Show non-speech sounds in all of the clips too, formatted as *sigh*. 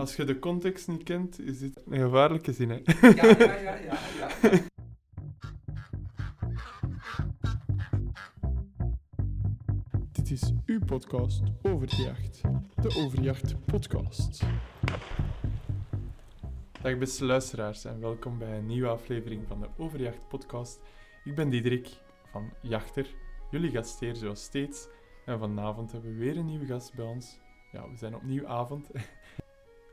Als je de context niet kent, is dit een gevaarlijke zin, hè? Ja, ja, ja, ja. ja. *laughs* Dit is uw podcast Overjacht. De Overjacht podcast. Dag beste luisteraars en welkom bij een nieuwe aflevering van de Overjacht podcast. Ik ben Diederik van Jachter, jullie gastheer zoals steeds. En vanavond hebben we weer een nieuwe gast bij ons. Ja, we zijn opnieuw avond.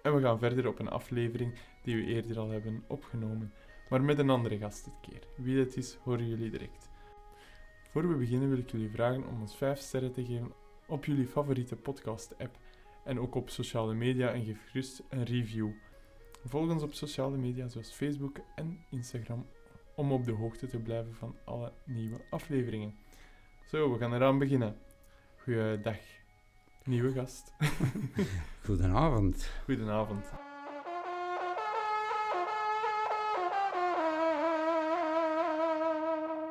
En we gaan verder op een aflevering die we eerder al hebben opgenomen. Maar met een andere gast dit keer. Wie dat is, horen jullie direct. Voor we beginnen wil ik jullie vragen om ons 5 sterren te geven op jullie favoriete podcast-app en ook op sociale media en geef gerust een review. Volg ons op sociale media zoals Facebook en Instagram om op de hoogte te blijven van alle nieuwe afleveringen. Zo, we gaan eraan beginnen. Goeiedag, nieuwe gast. *laughs* Goedenavond. Goedenavond.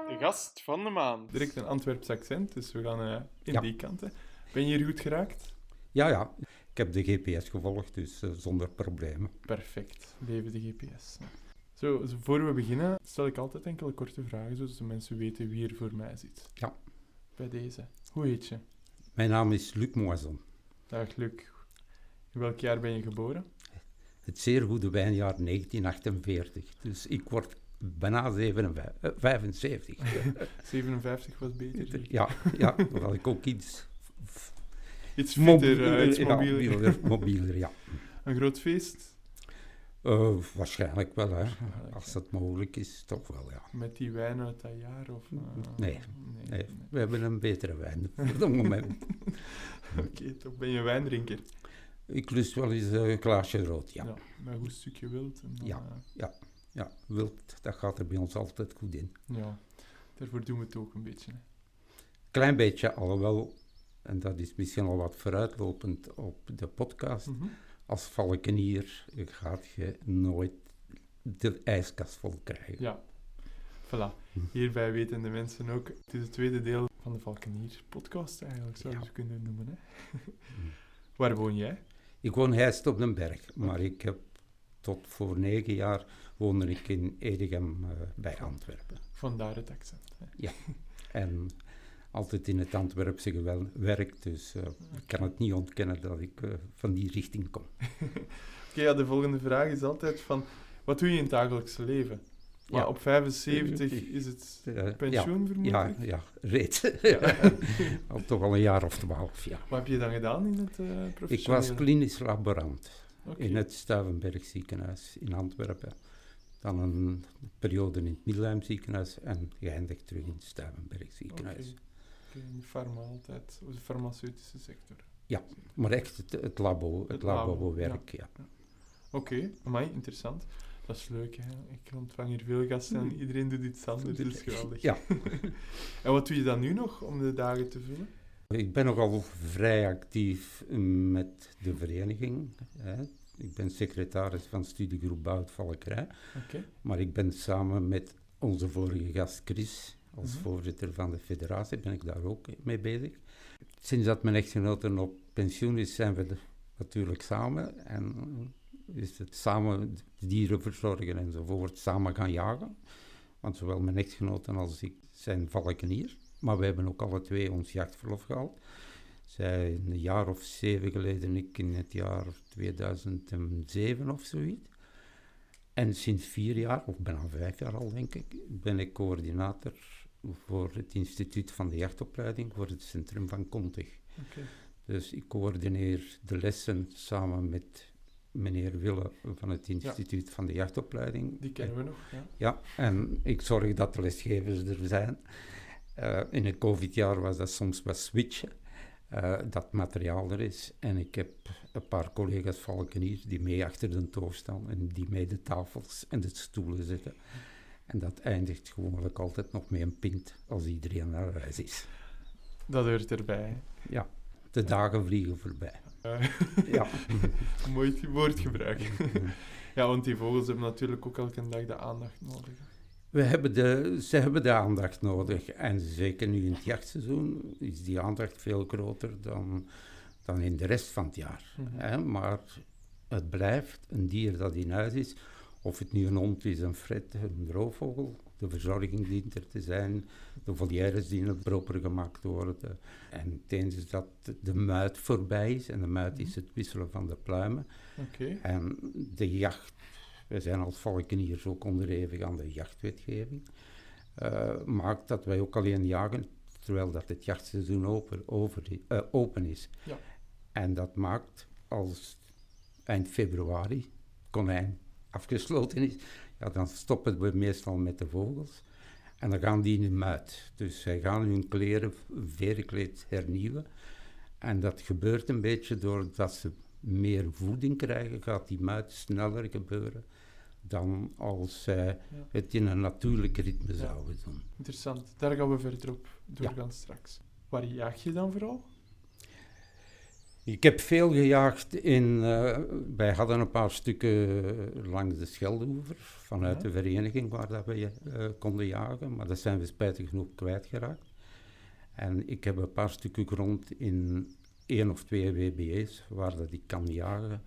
De gast van de maand. Direct een Antwerps accent, dus we gaan eh, in Ja. die kanten. Ben je hier goed geraakt? Ja, ja. Ik heb de GPS gevolgd, dus eh, zonder problemen. Perfect. Leven de GPS. Zo, zo, voor we beginnen stel ik altijd enkele korte vragen, zodat de mensen weten wie er voor mij zit. Ja. Bij deze. Hoe heet je? Mijn naam is Luc Moison. Dag, Luc. In welk jaar ben je geboren? Het zeer goede wijnjaar 1948. Dus ik word bijna 57, eh, 75. 57 *laughs* was beter. ja, ja, hoewel ik ook iets Iets fitter, eh, mobieler- iets ja, mobieler. mobieler, mobieler, ja. Een groot feest? Eh, waarschijnlijk wel, hè. Waarschijnlijk, Als ja. dat mogelijk is, toch wel, ja. Met die wijn uit dat jaar? Of, eh, Nee, nee, Nee, nee. we hebben een betere wijn *laughs* voor het moment. *laughs* Oké, toch ben je wijndrinker? Ik lust wel eens eh, een glaasje rood, ja. Met een goed stukje wild. En dan, Ja. eh, Ja, wild, dat gaat er bij ons altijd goed in. ja. Daarvoor doen we het ook een beetje. Hè. Klein beetje, alhoewel, en dat is misschien al wat vooruitlopend op de podcast, Mhm. Als valkenier gaat je nooit de ijskast vol krijgen. Ja, voilà. Hierbij weten de mensen ook. Het is het tweede deel van de Valkenier podcast eigenlijk, zou je Ja. ze kunnen noemen. Hè? *laughs* Waar woon jij? Ik woon heist op den berg, maar ik heb tot voor negen jaar woonde ik in Edegem eh, bij Antwerpen. Vandaar het accent. Hè? En altijd in het Antwerpse gewel- werk, dus eh, ik kan het niet ontkennen dat ik eh, van die richting kom. *laughs* Oké, ja, de volgende vraag is altijd van, wat doe je in het dagelijkse leven? Ja, Ja. op 75 is het Eh, pensioen ja, vermoedelijk? ja, ja, reeds. *laughs* Ja. Al toch al een jaar of twaalf, ja. Wat heb je dan gedaan in het professionele? Ik was klinisch laborant in het Stuivenberg ziekenhuis in Antwerpen. Dan een periode in het Middelheim ziekenhuis en geëindigd terug in het Stuivenberg ziekenhuis. In de farma altijd, of de farmaceutische sector. Maar echt het, het labo, het, Het labo-werk, ja. Oké, amai, interessant. Dat is leuk, hè. Ik ontvang hier veel gasten en iedereen doet iets anders, dat is geweldig. Ja. *laughs* En wat doe je dan nu nog om de dagen te vullen? Ik ben nogal vrij actief met de vereniging. Hè. Ik ben secretaris van studiegroep Boutvalkerij. Oké. Maar ik ben samen met onze vorige gast Chris, als Mhm. voorzitter van de federatie, ben ik daar ook mee bezig. Sinds dat mijn echtgenote op pensioen is, zijn we er natuurlijk samen. En is het samen dieren verzorgen enzovoort, samen gaan jagen. Want zowel mijn echtgenote als ik zijn valkenier. Maar we hebben ook alle twee ons jachtverlof gehaald. Zij een jaar of zeven geleden, ik in het jaar 2007 of zoiets. En sinds vier jaar, of bijna vijf jaar al denk ik, ben ik coördinator voor het instituut van de jachtopleiding voor het centrum van Kontig. Oké. Dus ik coördineer de lessen samen met meneer Wille van het instituut van de jachtopleiding. Die kennen we nog, ja. Ja, en ik zorg dat de lesgevers er zijn. Eh, in het COVID-jaar was dat soms wat switchen, eh, dat materiaal er is. En ik heb een paar collega's valkeniers die mee achter de toog staan en die mee de tafels en de stoelen zitten. En dat eindigt gewoonlijk altijd nog met een pint als iedereen naar huis is. Dat hoort erbij. Ja, de dagen vliegen voorbij. Eh, Ja. *laughs* mooi woordgebruik. ja, want die vogels hebben natuurlijk ook elke dag de aandacht nodig. We hebben de, ze hebben de aandacht nodig. En zeker nu in het jachtseizoen is die aandacht veel groter dan, dan in de rest van het jaar. Mhm. Hè? Maar het blijft een dier dat in huis is. Of het nu een hond is, een fret, een roofvogel. De verzorging dient er te zijn. De volières dienen proper gemaakt te worden. En tijdens dat de muit voorbij is, en de muit is het wisselen van de pluimen. En de jacht, wij zijn als valkeniers ook onderhevig aan de jachtwetgeving, eh, maakt dat wij ook alleen jagen terwijl dat het jachtseizoen open, over, eh, open is. Ja. En dat maakt als eind februari konijn afgesloten is, ja, dan stoppen we meestal met de vogels. En dan gaan die in de muit. Dus zij gaan hun kleren, verenkleed hernieuwen. En dat gebeurt een beetje doordat ze meer voeding krijgen, gaat die muit sneller gebeuren dan als zij het in een natuurlijk ritme Ja. zouden doen. Interessant. Daar gaan we verder op doorgaan Ja. straks. Waar jaag je dan vooral? Ik heb veel gejaagd in. eh, wij hadden een paar stukken langs de Scheldeoever vanuit Ja. de vereniging waar dat we eh, konden jagen, maar dat zijn we spijtig genoeg kwijtgeraakt. En ik heb een paar stukken grond in één of twee WBE's waar dat ik kan jagen,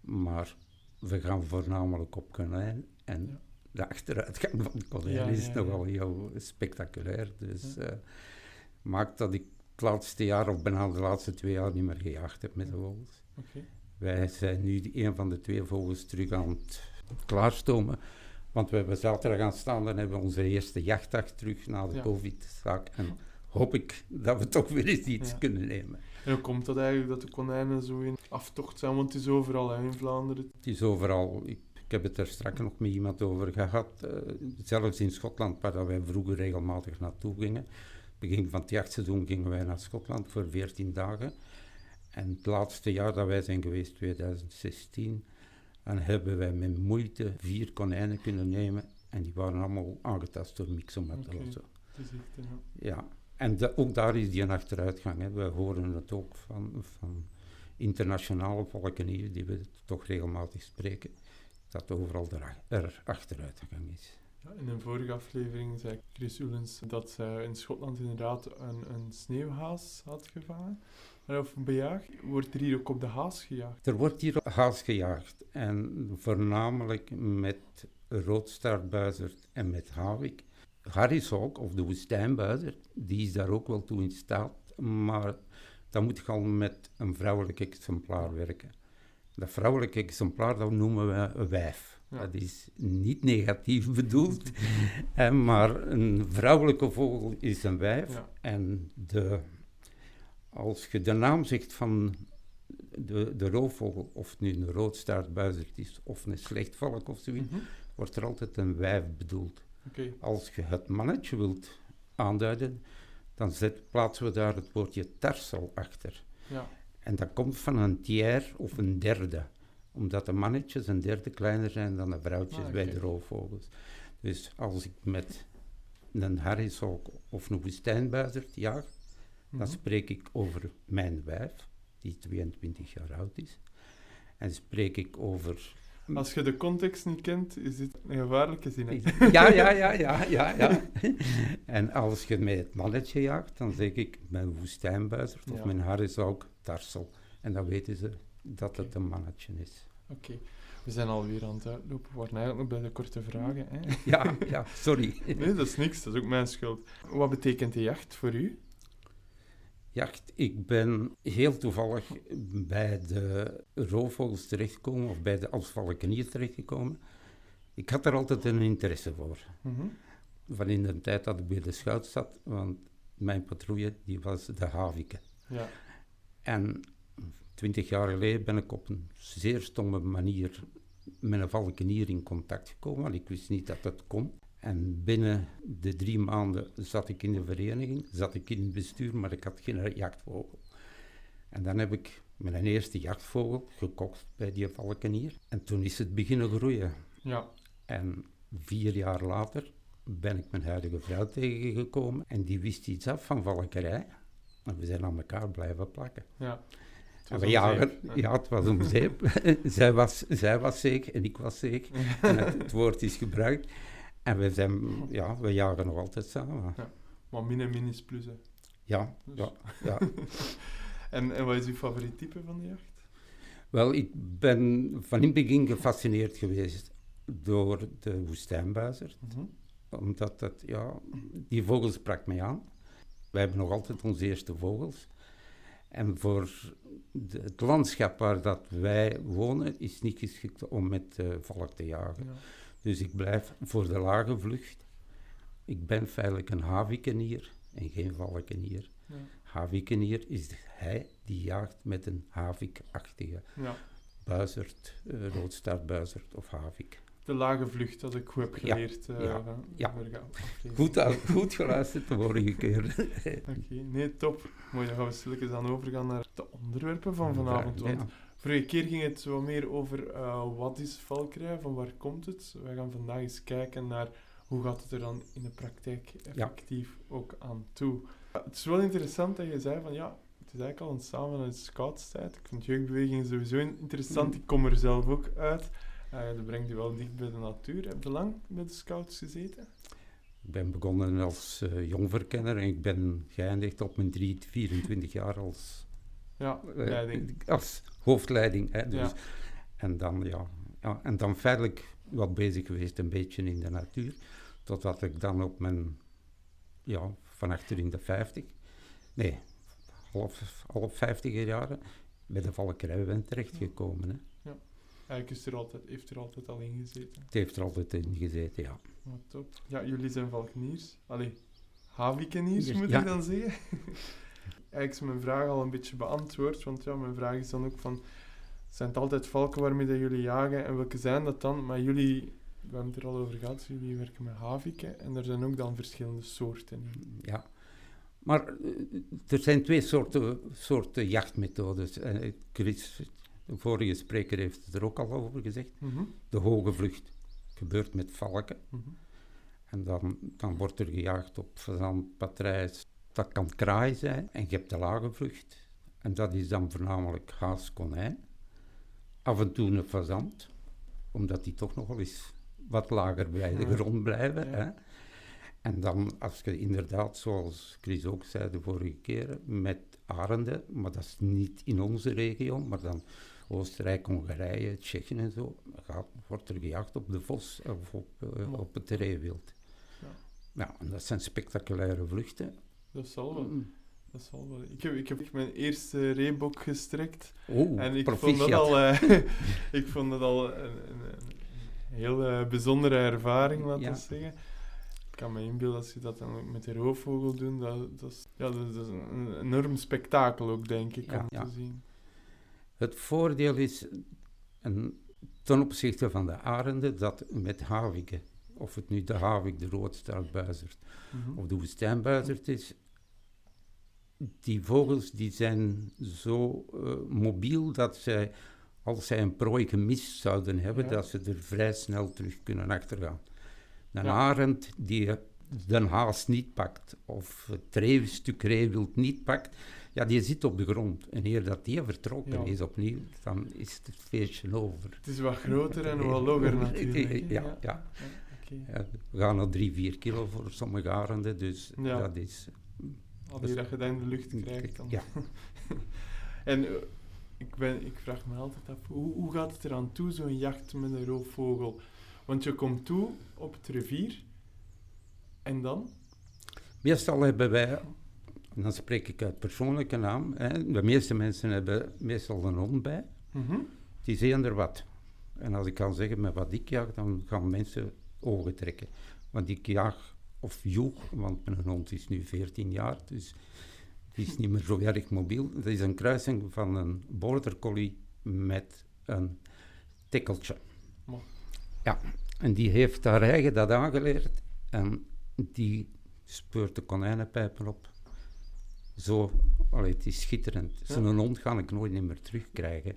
maar we gaan voornamelijk op konijn. En Ja. de achteruitgang van de konijn Ja, is nogal heel spectaculair. Dus eh, maakt dat ik laatste jaar, of bijna de laatste twee jaar, niet meer gejaagd heb met de vogels. Wij zijn nu een van de twee vogels terug aan het klaarstomen. Want we hebben zaterdag aanstaan, dan hebben we onze eerste jachtdag terug na de Ja. covid-zaak. En hoop ik dat we toch weer eens iets Ja. kunnen nemen. En hoe komt dat eigenlijk dat de konijnen zo in aftocht zijn? Want het is overal hè, in Vlaanderen. Het is overal, ik, ik heb het er straks nog met iemand over gehad, eh, zelfs in Schotland, waar wij vroeger regelmatig naartoe gingen. Begin van het jachtseizoen gingen wij naar Schotland voor 14 dagen. En het laatste jaar dat wij zijn geweest, 2016, dan hebben wij met moeite vier konijnen kunnen nemen. En die waren allemaal aangetast door is echt, ja. Ja, en de- ook daar is die een achteruitgang. Hè. We horen het ook van, van internationale valkeniers die we toch regelmatig spreken, dat overal er, er achteruitgang is. In een vorige aflevering zei Chris Ullens dat zij in Schotland inderdaad een, een sneeuwhaas had gevangen. Of bejaagd, wordt er hier ook op de haas gejaagd? Er wordt hier haas gejaagd en voornamelijk met roodstaartbuizerd en met havik. Harryshawk, of de woestijnbuizerd, die is daar ook wel toe in staat, maar dan moet je al met een vrouwelijk exemplaar werken. Dat vrouwelijke exemplaar, dat noemen we een wijf. Ja. Dat is niet negatief *laughs* bedoeld, maar een vrouwelijke vogel is een wijf. Ja. En de, als je de naam zegt van de, de roofvogel, of het nu een roodstaartbuizerd is of een slechtvalk of zoiets, Mhm. wordt er altijd een wijf bedoeld. Als je het mannetje wilt aanduiden, dan zet, plaatsen we daar het woordje tarsel achter. ja. En dat komt van een tiers of een derde. Omdat de mannetjes een derde kleiner zijn dan de vrouwtjes Ah, bij de roofvogels. Dus als ik met een harryshawk of een woestijnbuizerd jaag, dan Mhm. spreek ik over mijn wijf, die 22 jaar oud is. En spreek ik over... Als je de context niet kent, is dit een gevaarlijke zin. Ja, ja, ja, ja, ja, ja. *laughs* En als je met het mannetje jaagt, dan zeg ik mijn woestijnbuizerd of Ja. mijn harryshawk tarsel. En dan weten ze dat het een mannetje is. Oké, we zijn alweer aan het uitlopen. We waren eigenlijk nog bij de korte vragen. Hè? Ja, ja, sorry. Nee, dat is niks. Dat is ook mijn schuld. Wat betekent de jacht voor u? Jacht, ik ben heel toevallig bij de roofvogels terechtgekomen, of bij de als valkenier terechtgekomen. Ik had er altijd een interesse voor. Mhm. Van in de tijd dat ik bij de schuit zat, want mijn patrouille die was de Havike. Ja. En twintig jaar geleden ben ik op een zeer stomme manier met een valkenier in contact gekomen, want ik wist niet dat dat kon. En binnen de drie maanden zat ik in de vereniging, zat ik in het bestuur, maar ik had geen jachtvogel. En dan heb ik mijn eerste jachtvogel gekocht bij die valkenier. En toen is het beginnen groeien. Ja. En vier jaar later ben ik mijn huidige vrouw tegengekomen en die wist iets af van valkerij. En we zijn aan elkaar blijven plakken. Ja. Het En was we jagen, ja, het was om zeep. *laughs* zij, was, zij was zeker en ik was zeker. En het, het woord is gebruikt. En we, zijn, ja, we jagen nog altijd samen. Maar min en min is plus. Hè. Ja, Dus- ja, ja. *laughs* En, en wat is uw favoriet type van de jacht? Wel, ik ben van in het begin gefascineerd geweest door de woestijnbuizer. Mhm. Omdat dat, ja, die vogel sprak mij aan. Wij hebben nog altijd onze eerste vogels. En voor de- het landschap waar dat wij wonen is niet geschikt om met eh valk te jagen. Ja. Dus ik blijf voor de lage vlucht. Ik ben feitelijk een havikenier en geen valkenier. Ja. Havikenier is hij die jaagt met een havikachtige ja. buizerd, roodstaartbuizerd of havik. De lage vlucht, dat ik goed heb geleerd. eh, ja, ja. Goed, al- goed geluisterd de vorige keer. *laughs* Oké, nee, top. Mooi, dan gaan we stilletjes dan overgaan naar de onderwerpen van vanavond. Want Ja. Vorige keer ging het wat meer over eh, wat is valkrij, van waar komt het. Wij gaan vandaag eens kijken naar hoe gaat het er dan in de praktijk effectief ook aan toe. Ja, het is wel interessant dat je zei van ja, het is eigenlijk al ontstaan vanuit de scoutstijd. Ik vind jeugdbeweging sowieso interessant. Mhm. Ik kom er zelf ook uit. Eh, dat brengt je wel dicht bij de natuur. Heb je lang met de scouts gezeten? Ik ben begonnen als eh, jongverkenner en ik ben geëindigd op mijn drie- 24 jaar als, Ja, eh, leiding. als hoofdleiding. Hè, dus. Ja. En, dan, ja, ja, en dan feitelijk wat bezig geweest een beetje in de natuur. Totdat ik dan op mijn, ja, van achter in de 50, nee, half, half 50 jaren, bij de valkerij ben terechtgekomen. Hè. Eigenlijk is er altijd, heeft er altijd al in gezeten. Het heeft er altijd in gezeten, ja. Top. Ja, jullie zijn valkeniers. Allee, havikeniers moet ja. ik dan zeggen. *laughs* Eigenlijk is mijn vraag al een beetje beantwoord, want ja, mijn vraag is dan ook van... Zijn het altijd valken waarmee dat jullie jagen en welke zijn dat dan? Maar jullie, we hebben het er al over gehad, jullie werken met haviken en er zijn ook dan verschillende soorten ja. Maar eh, er zijn twee soorten, soorten jachtmethodes. Eh, Chris, de vorige spreker, heeft het er ook al over gezegd. Mhm, De hoge vlucht gebeurt met valken. mhm. En dan, dan wordt er gejaagd op fazant, patrijs. Dat kan kraai zijn. En je hebt de lage vlucht. En dat is dan voornamelijk haas, konijn. Af en toe een fazant. Omdat die toch nog wel eens wat lager bij de grond blijven. Ja. Hè? En dan als je inderdaad, zoals Chris ook zei de vorige keer, met arenden, maar dat is niet in onze regio, maar dan Oostenrijk, Hongarije, Tsjechië en zo, gaat, wordt er gejaagd op de vos of op, eh, op het reewild. Ja. Ja, en dat zijn spectaculaire vluchten. Dat zal wel. Mm. Dat zal wel. Ik heb, ik heb mijn eerste reebok gestrekt En ik vond dat al, eh, *laughs* ik vond dat al een, een, een heel eh, bijzondere ervaring, laten we Ja. zeggen. Ik kan me inbeelden als je dat dan ook met de roofvogel doet, dat, dat, is, ja, dat, dat is een enorm spektakel ook, denk ik, Ja, om ja. te zien. Het voordeel is, en ten opzichte van de arenden, dat met haviken, of het nu de havik, de roodstaartbuizerd Mhm. of de woestijnbuizerd is, die vogels die zijn zo eh, mobiel dat zij, als zij een prooi gemist zouden hebben, Ja. dat ze er vrij snel terug kunnen achtergaan. Een Ja. arend die de haas niet pakt, of het stuk reewild niet pakt, ja, die zit op de grond. En eer dat die vertrokken Ja. is opnieuw, dan is het feestje over. Het is wat groter en wat logger *laughs* natuurlijk. Ja, ja. We gaan naar drie, vier kilo voor sommige arenden, dus Ja. dat is... Al die dat je dat in de lucht krijgt dan. Ja. *laughs* en eh, ik, ben, ik vraag me altijd af, hoe, hoe gaat het eraan toe, zo'n jacht met een roofvogel? Want je komt toe op het rivier en dan? Meestal hebben wij, en dan spreek ik uit persoonlijke naam, hè, de meeste mensen hebben meestal een hond bij. Mhm. Die zien er wat. En als ik kan zeggen met wat ik jaag, dan gaan mensen ogen trekken. Want ik jaag, of joeg, want mijn hond is nu 14 jaar, dus die is niet meer zo erg mobiel. Dat is een kruising van een border collie met een tikkeltje. Ja, en die heeft haar eigen dat aangeleerd en die speurt de konijnenpijpen op. Zo, allee, het is schitterend. Ja. Zo'n hond ga ik nooit meer terugkrijgen.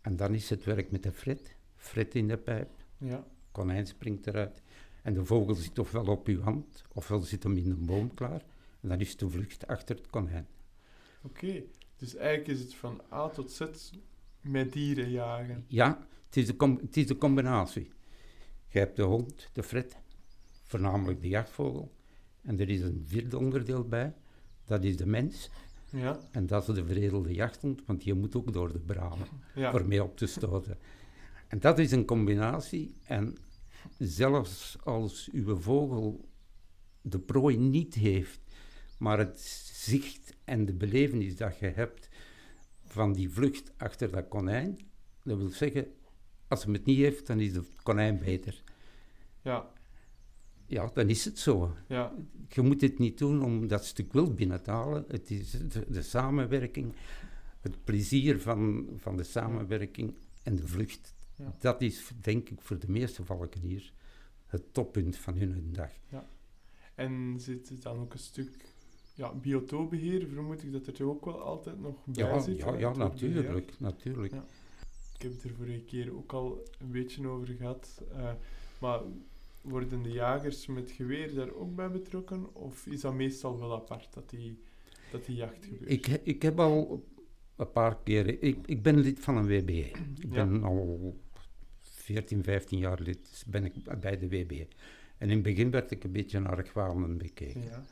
En dan is het werk met de fret. Fret in de pijp, Ja. Konijn springt eruit. En de vogel zit ofwel op uw hand, ofwel zit hem in een boom klaar. En dan is de vlucht achter het konijn. Oké, dus eigenlijk is het van A tot Z met dieren jagen. Ja, het is de, com- het is de combinatie. Je hebt de hond, de fret, voornamelijk de jachtvogel. En er is een vierde onderdeel bij, dat is de mens. Ja, En dat is de veredelde jachthond, want je moet ook door de bramen ja. voor mee op te stoten. En dat is een combinatie. En zelfs als uw vogel de prooi niet heeft, maar het zicht en de belevenis dat je hebt van die vlucht achter dat konijn, dat wil zeggen, als hij het niet heeft, dan is de konijn beter. ja, Ja, dan is het zo. ja, Je moet het niet doen om dat stuk wild binnen te halen. Het is de, de samenwerking, het plezier van, van de samenwerking en de vlucht. Ja. Dat is, denk ik, voor de meeste valkeniers het toppunt van hun dag. En zit er dan ook een stuk ja, biotoopbeheer? Vermoed ik dat er ook wel altijd nog bij Ja, zit. ja, ja natuurlijk. natuurlijk. Ja. Ik heb het er vorige keer ook al een beetje over gehad. eh, maar worden de jagers met geweer daar ook bij betrokken? Of is dat meestal wel apart dat die, dat die jacht gebeurt? Ik, ik heb al een paar keren... Ik, ik ben lid van een WBE. Ik Ja. ben al 14, 15 jaar lid ben ik bij de WBE. En in het begin werd ik een beetje naar argwanend bekeken. Ja,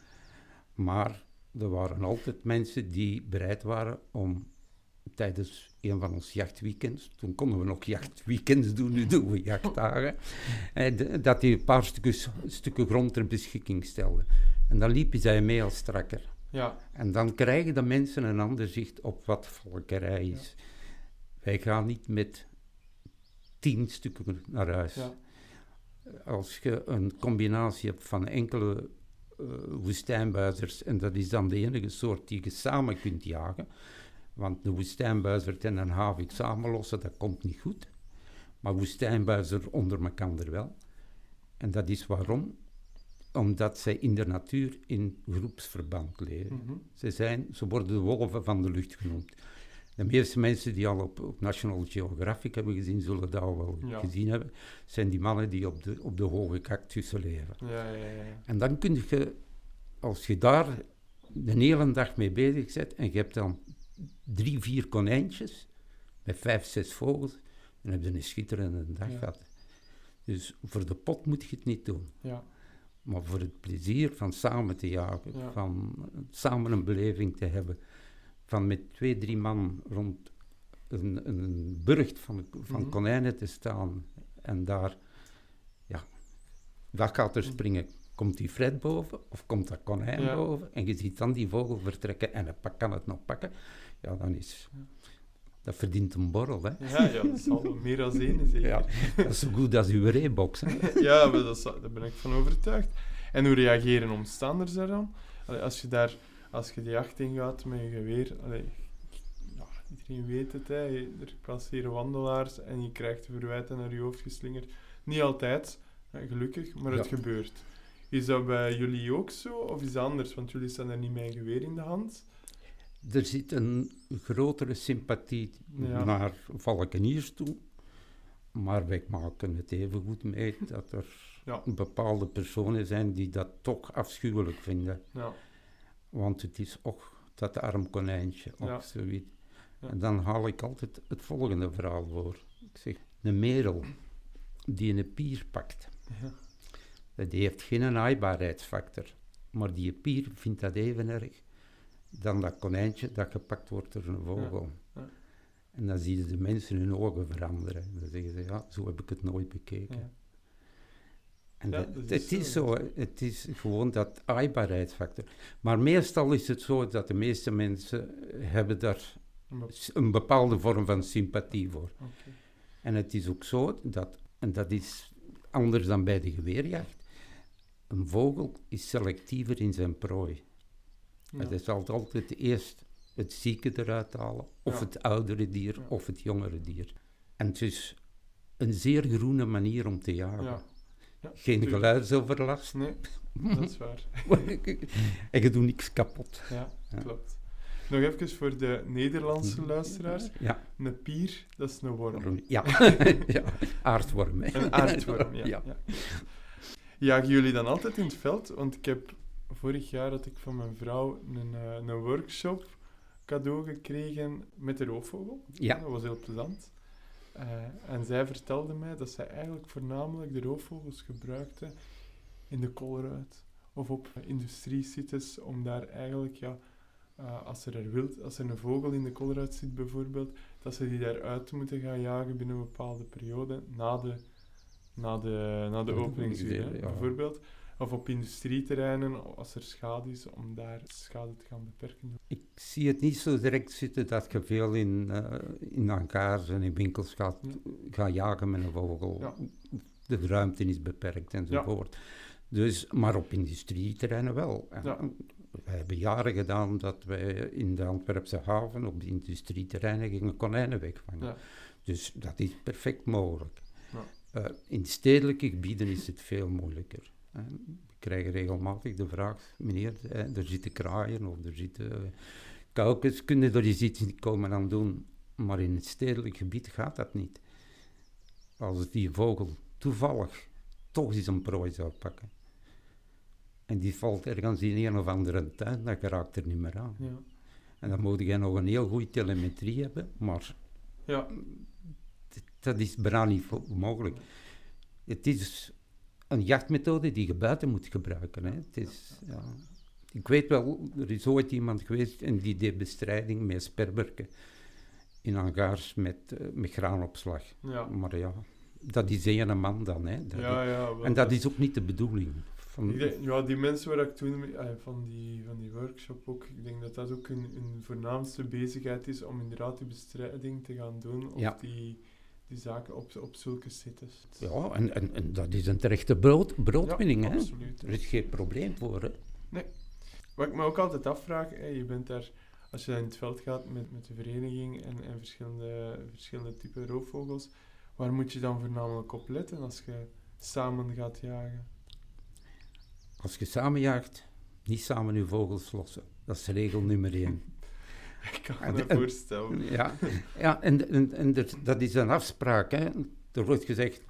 Maar er waren altijd mensen die bereid waren om tijdens een van onze jachtweekends, toen konden we nog jachtweekends doen, nu doen we jachtdagen, *laughs* eh, dat die een paar stukjes, stukken grond ter beschikking stelden. En dan liepen zij mee als strakker. ja, En dan krijgen de mensen een ander zicht op wat valkerij is. Wij gaan niet met tien stukken naar huis. ja, Als je een combinatie hebt van enkele eh woestijnbuizers, en dat is dan de enige soort die je samen kunt jagen, want een woestijnbuizer en een havik samenlossen, dat komt niet goed. Maar woestijnbuizer onder elkaar wel. En dat is waarom? Omdat zij in de natuur in groepsverband leven. mhm, Ze, zijn, ze worden de wolven van de lucht genoemd. De meeste mensen die al op, op National Geographic hebben gezien, zullen dat al wel Ja. gezien hebben, zijn die mannen die op de, op de hoge cactussen leven. ja, ja. En dan kun je, als je daar de hele dag mee bezig bent en je hebt dan drie, vier konijntjes met vijf, zes vogels, dan heb je een schitterende dag gehad. Dus voor de pot moet je het niet doen. ja. Maar voor het plezier van samen te jagen, Ja. van samen een beleving te hebben, van met twee, drie man rond een, een burcht van, van Mhm. konijnen te staan en daar, ja, wat gaat er springen? Komt die Fred boven of komt dat konijn Ja. boven? En je ziet dan die vogel vertrekken en hij pak- kan het nog pakken. Ja, dan is... Dat verdient een borrel, hè. Ja, ja, dat zal meer dan één zeker. Ja, dat is zo goed als uw reebox, hè. *laughs* Ja, maar dat, daar ben ik van overtuigd. En hoe reageren omstanders daar dan? Als je daar, als je de jacht ingaat met je geweer, allee, ja, iedereen weet het, hè. er passeren wandelaars en je krijgt verwijten naar je hoofd geslingerd. Niet altijd, hè, gelukkig, maar het Ja. gebeurt. Is dat bij jullie ook zo, of is dat anders? Want jullie staan er niet met een geweer in de hand. Er zit een grotere sympathie Ja. naar valkeniers toe. Maar wij maken het even goed mee dat er Ja. bepaalde personen zijn die dat toch afschuwelijk vinden. Ja, Want het is ook dat arm konijntje of Ja. zoiets. Ja. En dan haal ik altijd het volgende verhaal voor. Ik zeg, een merel die een pier pakt, ja, die heeft geen aaibaarheidsfactor. Maar die pier vindt dat even erg dan dat konijntje dat gepakt wordt door een vogel. ja. En dan zie je de mensen hun ogen veranderen. Dan zeggen ze, ja, zo heb ik het nooit bekeken. En Ja, het is zo, het is gewoon dat aaibaarheidsfactor. Maar meestal is het zo dat de meeste mensen hebben daar een bepaalde vorm van sympathie voor. oké. En het is ook zo dat, en dat is anders dan bij de geweerjacht, een vogel is selectiever in zijn prooi. Ja. Het is altijd, altijd eerst het zieke eruit halen, of Ja. het oudere dier, Ja. of het jongere dier. En het is een zeer groene manier om te jagen. Ja. Geen tuurlijk. geluidsoverlast. Nee, dat is waar. *laughs* en je doet niks kapot. Ja, klopt. Nog even voor de Nederlandse luisteraars. Ja, Een pier, dat is een worm. ja. *laughs* ja. aardworm. hè. Een aardworm, ja. ja. ja. Jagen jullie dan altijd in het veld? Want ik heb vorig jaar had ik van mijn vrouw een, eh, een workshop cadeau gekregen met de roofvogel. Ja. Dat was heel plezant. Eh, en zij vertelde mij dat zij eigenlijk voornamelijk de roofvogels gebruikte in de koolruit of op industriesites om daar eigenlijk ja, eh, als, er er wild, als er een vogel in de koolruit zit bijvoorbeeld, dat ze die daaruit moeten gaan jagen binnen een bepaalde periode na de, na de, na de openingsuur, ja. bijvoorbeeld. Of op industrieterreinen, als er schade is, om daar schade te gaan beperken. Ik zie het niet zo direct zitten dat je veel in, eh in hangars en in winkels gaat, Ja. gaat jagen met een vogel. Ja. De ruimte is beperkt enzovoort. Dus, maar op industrieterreinen wel. We hebben jaren gedaan dat wij in de Antwerpse haven op de industrieterreinen gingen konijnen wegvangen. Dus dat is perfect mogelijk. Eh, in stedelijke gebieden is het veel moeilijker. Eh, we krijgen regelmatig de vraag, meneer, eh, er zitten kraaien of er zitten kuikens, kunnen er eens iets komen aan doen? Maar in het stedelijk gebied gaat dat niet. Als die vogel toevallig toch eens een prooi zou pakken, en die valt ergens in een of andere tuin, dan geraakt er niet meer aan. Ja. En dan moet je nog een heel goede telemetrie hebben, maar Ja. dat is bijna niet mogelijk. Het is een jachtmethode die je buiten moet gebruiken. Hè. Het is, ja. Ik weet wel, er is ooit iemand geweest en die deed bestrijding met sperberken in hangars met, eh, met graanopslag. Ja. Maar ja, dat is één man dan. Hè. Dat Ja, ja, en dat is ook niet de bedoeling. Van, Ik denk, ja, die mensen waar ik toen mee- van, die, van die workshop ook, ik denk dat dat ook hun, hun voornaamste bezigheid is om inderdaad die bestrijding te gaan doen Ja. die, die zaken op, op zulke sites. ja, en, en, en dat is een terechte brood, broodwinning. Ja, hè. absoluut. Er is geen probleem voor. Hè. Wat ik me ook altijd afvraag, hè, je bent daar, als je in het veld gaat met, met de vereniging en, en verschillende, verschillende typen roofvogels, waar moet je dan voornamelijk op letten als je samen gaat jagen? Als je samen jaagt, niet samen je vogels lossen. Dat is regel nummer één. *laughs* Ik kan me en- voorstellen. Ja, ja en, en, en er- dat is een afspraak. Hè. Er wordt gezegd,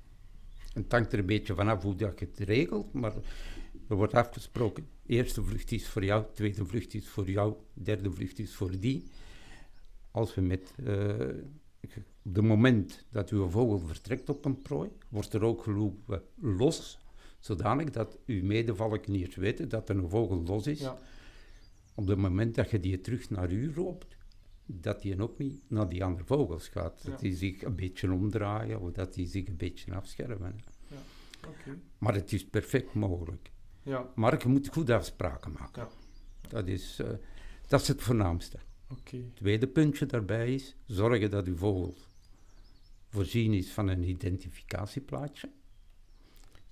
het hangt er een beetje vanaf hoe dat je het regelt, maar er wordt afgesproken, eerste vlucht is voor jou, tweede vlucht is voor jou, derde vlucht is voor die. Als we met, eh, op het moment dat uw vogel vertrekt op een prooi, wordt er ook gelopen los, zodanig dat uw medevalkeniers weten dat er een vogel los is. Ja, Op het moment dat je die terug naar u loopt, dat die ook niet naar die andere vogels gaat. Dat Ja. die zich een beetje omdraaien of dat die zich een beetje afschermen. oké. Maar het is perfect mogelijk. Ja, Maar je moet goed afspraken maken. Ja. Dat, is, eh, dat is het voornaamste. Het tweede puntje daarbij is, zorgen dat uw vogel voorzien is van een identificatieplaatje.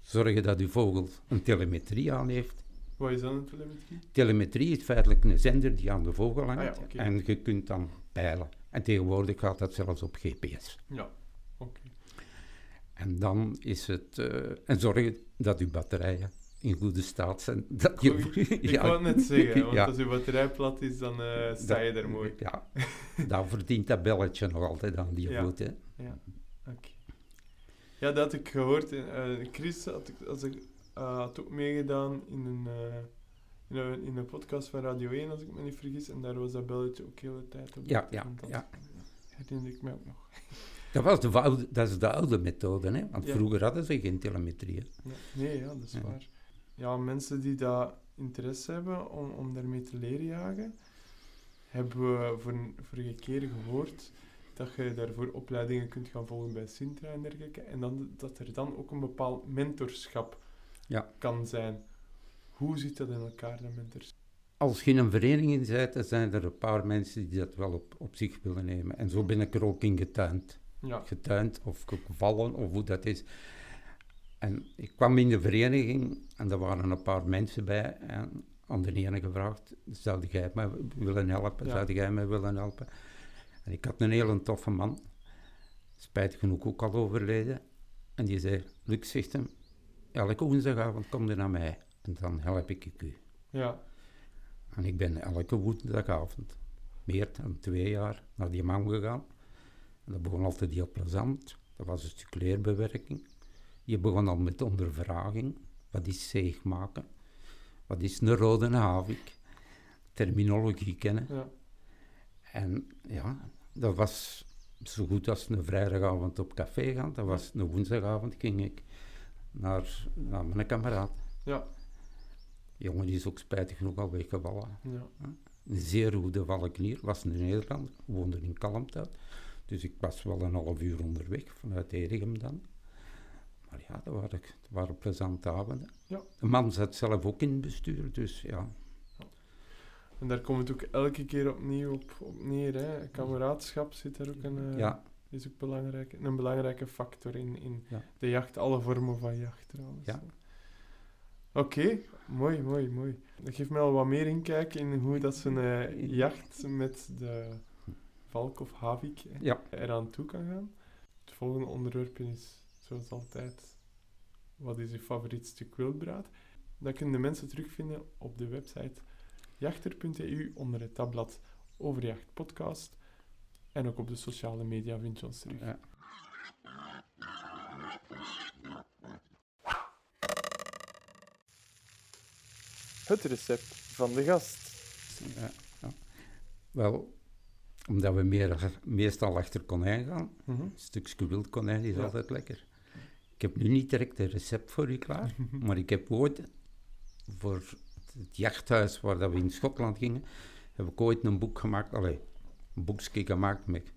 Zorgen dat uw vogel een telemetrie aan heeft. Wat is dan een telemetrie? Telemetrie is feitelijk een zender die aan de vogel hangt. Ah ja. En je kunt dan peilen. En tegenwoordig gaat dat zelfs op GPS. Ja, oké. En dan is het... eh, en zorgen dat uw batterijen in goede staat zijn. *laughs* Dat je, Goeie. *laughs* Ik wou het net zeggen, want *laughs* Ja. als je batterij plat is, dan eh, sta je er mooi. Ja, dan verdient dat belletje nog altijd aan die voet. Hè. Ja, oké. Ja, dat had ik gehoord. eh, Chris had, ik, als ik, eh, had ook meegedaan in een, eh, in, een, in een podcast van Radio 1, als ik me niet vergis. En daar was dat belletje ook de hele tijd op. Ja, ja, dat ja. Herinner ik me ook nog. Dat, was de, oude- dat is de oude methode. Hè. Want Ja. vroeger hadden ze geen telemetrie. Ja, nee, ja, dat is Ja. waar. Ja, mensen die daar interesse hebben om, om daarmee te leren jagen, hebben we voor, vorige keer gehoord dat je daarvoor opleidingen kunt gaan volgen bij Sintra en dergelijke. En dan, dat er dan ook een bepaald mentorschap Ja. kan zijn. Hoe zit dat in elkaar, dat mentorschap? Als je in een vereniging bent, dan zijn er een paar mensen die dat wel op, op zich willen nemen. En zo ben ik er ook in getuind. Ja, getuind of gevallen of hoe dat is. En ik kwam in de vereniging en er waren een paar mensen bij en aan de ene gevraagd, zou jij mij willen helpen, Ja. zou jij mij willen helpen? En ik had een hele toffe man, spijt genoeg ook al overleden, en die zei, Luc zegt hem, elke woensdagavond kom je naar mij en dan help ik u. ja, En ik ben elke woensdagavond, meer dan twee jaar, naar die man gegaan. En dat begon altijd heel plezant. Dat was een stuk leerbewerking. Je begon al met ondervraging. Wat is zeeg maken? Wat is een rode havik? Terminologie kennen. ja, En ja, dat was zo goed als een vrijdagavond op café gaan. Dat was een woensdagavond ging ik naar, naar mijn kameraad. ja, Die jongen die is ook spijtig genoeg al weggevallen. ja. een zeer goede valkenier, was een Nederlander, woonde in Kalmthout. Dus ik was wel een half uur onderweg, vanuit Edegem dan. Maar ja, dat waren, dat waren plezante avonden. Ja. De man zat zelf ook in het bestuur, dus ja. En daar komt het ook elke keer opnieuw op, op neer. Hè. Kameraadschap zit daar ook een, eh, ja, is ook belangrijk, een belangrijke factor in, in Ja. de jacht, alle vormen van jacht trouwens. Ja. Oké, mooi, mooi, mooi. Dat geeft mij al wat meer inkijk in hoe dat zijn eh, jacht met de valk of havik ja. eraan toe kan gaan. Het volgende onderwerp is, zoals altijd, wat is je favoriet stuk wildbraad? Dat kunnen de mensen terugvinden op de website jachter.eu onder het tabblad Overjacht Podcast. En ook op de sociale media vind je ons terug. ja. Het recept van de gast. Ja, ja. Wel, omdat we meer, meestal achter konijn gaan, een stukje wild konijn is Ja. altijd lekker. Ik heb nu niet direct een recept voor u klaar, maar ik heb ooit voor het jachthuis waar dat we in Schotland gingen, heb ik ooit een boek gemaakt, allee, boekje gemaakt met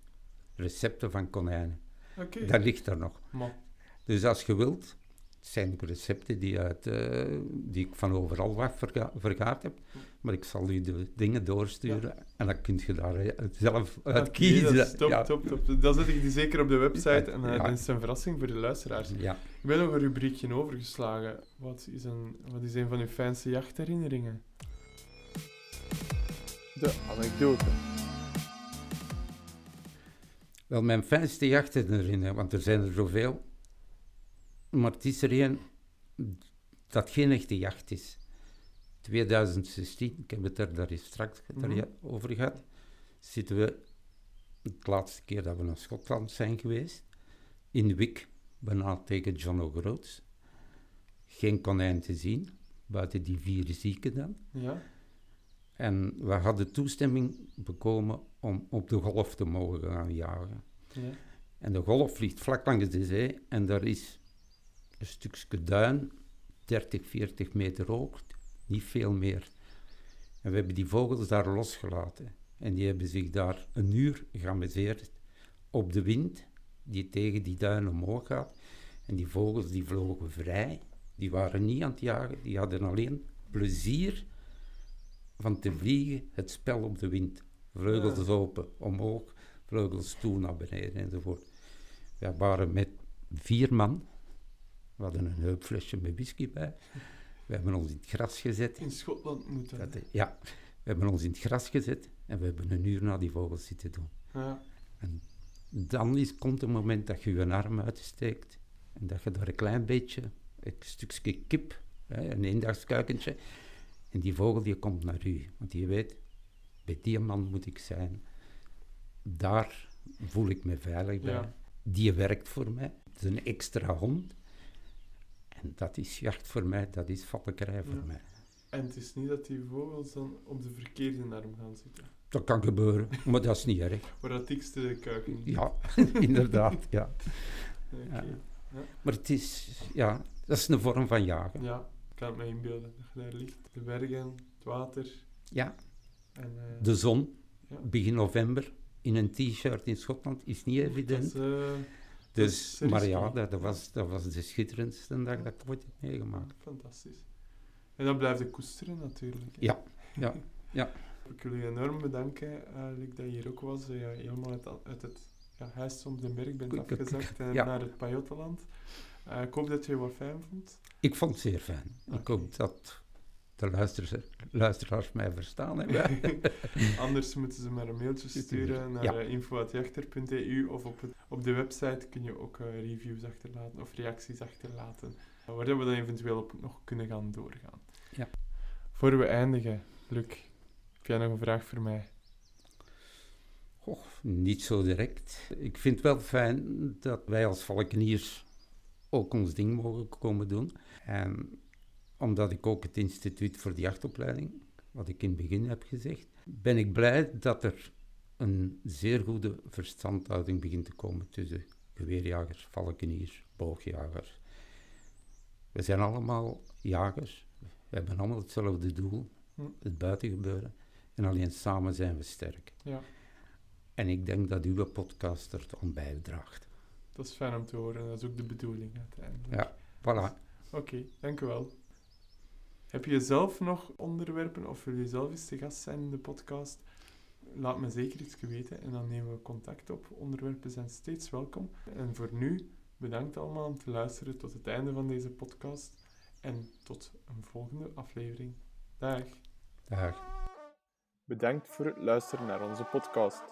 recepten van konijnen. Oké. Dat ligt er nog. Maar, Dus als je wilt, het zijn ook recepten die, uit, eh, die ik van overal wat verga vergaard heb, maar ik zal u de dingen doorsturen en dan kun je daar eh, zelf uit kiezen. dat is top, ja. top, top. Dan zet ik die zeker op de website en eh Ja. dan is het een verrassing voor de luisteraars. Ja. Ik ben nog een rubriekje overgeslagen. Wat is een, wat is een van uw fijnste jachtherinneringen? De anekdote. Wel, mijn fijnste jachtherinnering, want er zijn er zoveel, maar het is er een dat geen echte jacht is. 2016, ik heb het er daar straks Mhm. over gehad, zitten we, de laatste keer dat we naar Schotland zijn geweest, in Wick, bijna tegen John O'Groats. Geen konijn te zien, buiten die vier zieken dan. Ja? En we hadden toestemming bekomen om op de golf te mogen gaan jagen. Ja. En de golf ligt vlak langs de zee en daar is een stukje duin, 30, 40 meter hoog, niet veel meer. En we hebben die vogels daar losgelaten. En die hebben zich daar een uur geamuseerd op de wind die tegen die duin omhoog gaat. En die vogels die vlogen vrij, die waren niet aan het jagen, die hadden alleen plezier van te vliegen, het spel op de wind. Vleugels Ja. open, omhoog, vleugels toe naar beneden enzovoort. We waren met vier man. We hadden een heupflesje met whisky bij. We hebben ons in het gras gezet. In Schotland moet dat. Dat, ja, we hebben ons in het gras gezet en we hebben een uur naar die vogels zitten doen. Ja. Dan is, komt het moment dat je je arm uitsteekt en dat je daar een klein beetje, een stukje kip, hè, een eendagskuikentje, en die vogel die komt naar u. Want die weet, bij die man moet ik zijn. Daar voel ik me veilig bij. Ja. Die werkt voor mij. Het is een extra hond. En dat is jacht voor mij, dat is valkerij voor Ja. mij. En het is niet dat die vogels dan op de verkeerde arm gaan zitten. Dat kan gebeuren, maar dat is niet erg. *laughs* Waar dat dikste kuiken zit. Ja, *laughs* inderdaad, ja. *laughs* Ja. Ja. Maar het is, ja, dat is een vorm van jagen. Ja, ik kan het me inbeelden dat je daar ligt. De bergen, het water Ja, en... eh, de zon, Ja. begin november, in een t-shirt in Schotland, is niet dat evident. eh, dus, dat is maar ja, dat, dat was, dat was de schitterendste dag dat ik ooit heb meegemaakt. Fantastisch. En dan blijf je koesteren natuurlijk. hè. Ja, ja, ja. *laughs* Ik wil je enorm bedanken, uh, Luc, dat je hier ook was. Dat je helemaal uit, uit het ja, huis om de berg bent afgezakt en ja. naar het Pajottenland. Eh, ik hoop dat je het wat fijn vond. Ik vond het zeer fijn. Ik hoop dat de luisteraars, mij verstaan hebben. *laughs* Anders moeten ze maar een mailtje sturen naar Ja. eh, info.jachter.eu of op, het, op de website kun je ook eh, reviews achterlaten of reacties achterlaten, waar we dan eventueel op nog kunnen gaan doorgaan. Ja. Voor we eindigen, Luc, heb jij nog een vraag voor mij? Och, niet zo direct. Ik vind het wel fijn dat wij als valkeniers ook ons ding mogen komen doen. En omdat ik ook het instituut voor de jachtopleiding, wat ik in het begin heb gezegd, ben ik blij dat er een zeer goede verstandhouding begint te komen tussen geweerjagers, valkeniers, boogjagers. We zijn allemaal jagers, we hebben allemaal hetzelfde doel, Hm. het buitengebeuren. En alleen samen zijn we sterk. Ja, En ik denk dat uw podcast er aan bijdraagt. dat is fijn om te horen. Dat is ook de bedoeling uiteindelijk. Ja. Voilà. Oké, dank u wel. Heb je zelf nog onderwerpen of wil je zelf eens te gast zijn in de podcast? Laat me zeker iets weten en dan nemen we contact op. Onderwerpen zijn steeds welkom. En voor nu, bedankt allemaal om te luisteren tot het einde van deze podcast. En tot een volgende aflevering. Dag. Dag. Bedankt voor het luisteren naar onze podcast.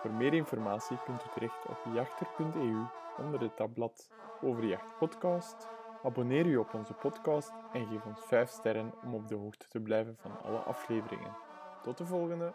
Voor meer informatie kunt u terecht op jachter.eu onder het tabblad over Jacht Podcast. Abonneer u op onze podcast en geef ons 5 sterren om op de hoogte te blijven van alle afleveringen. Tot de volgende!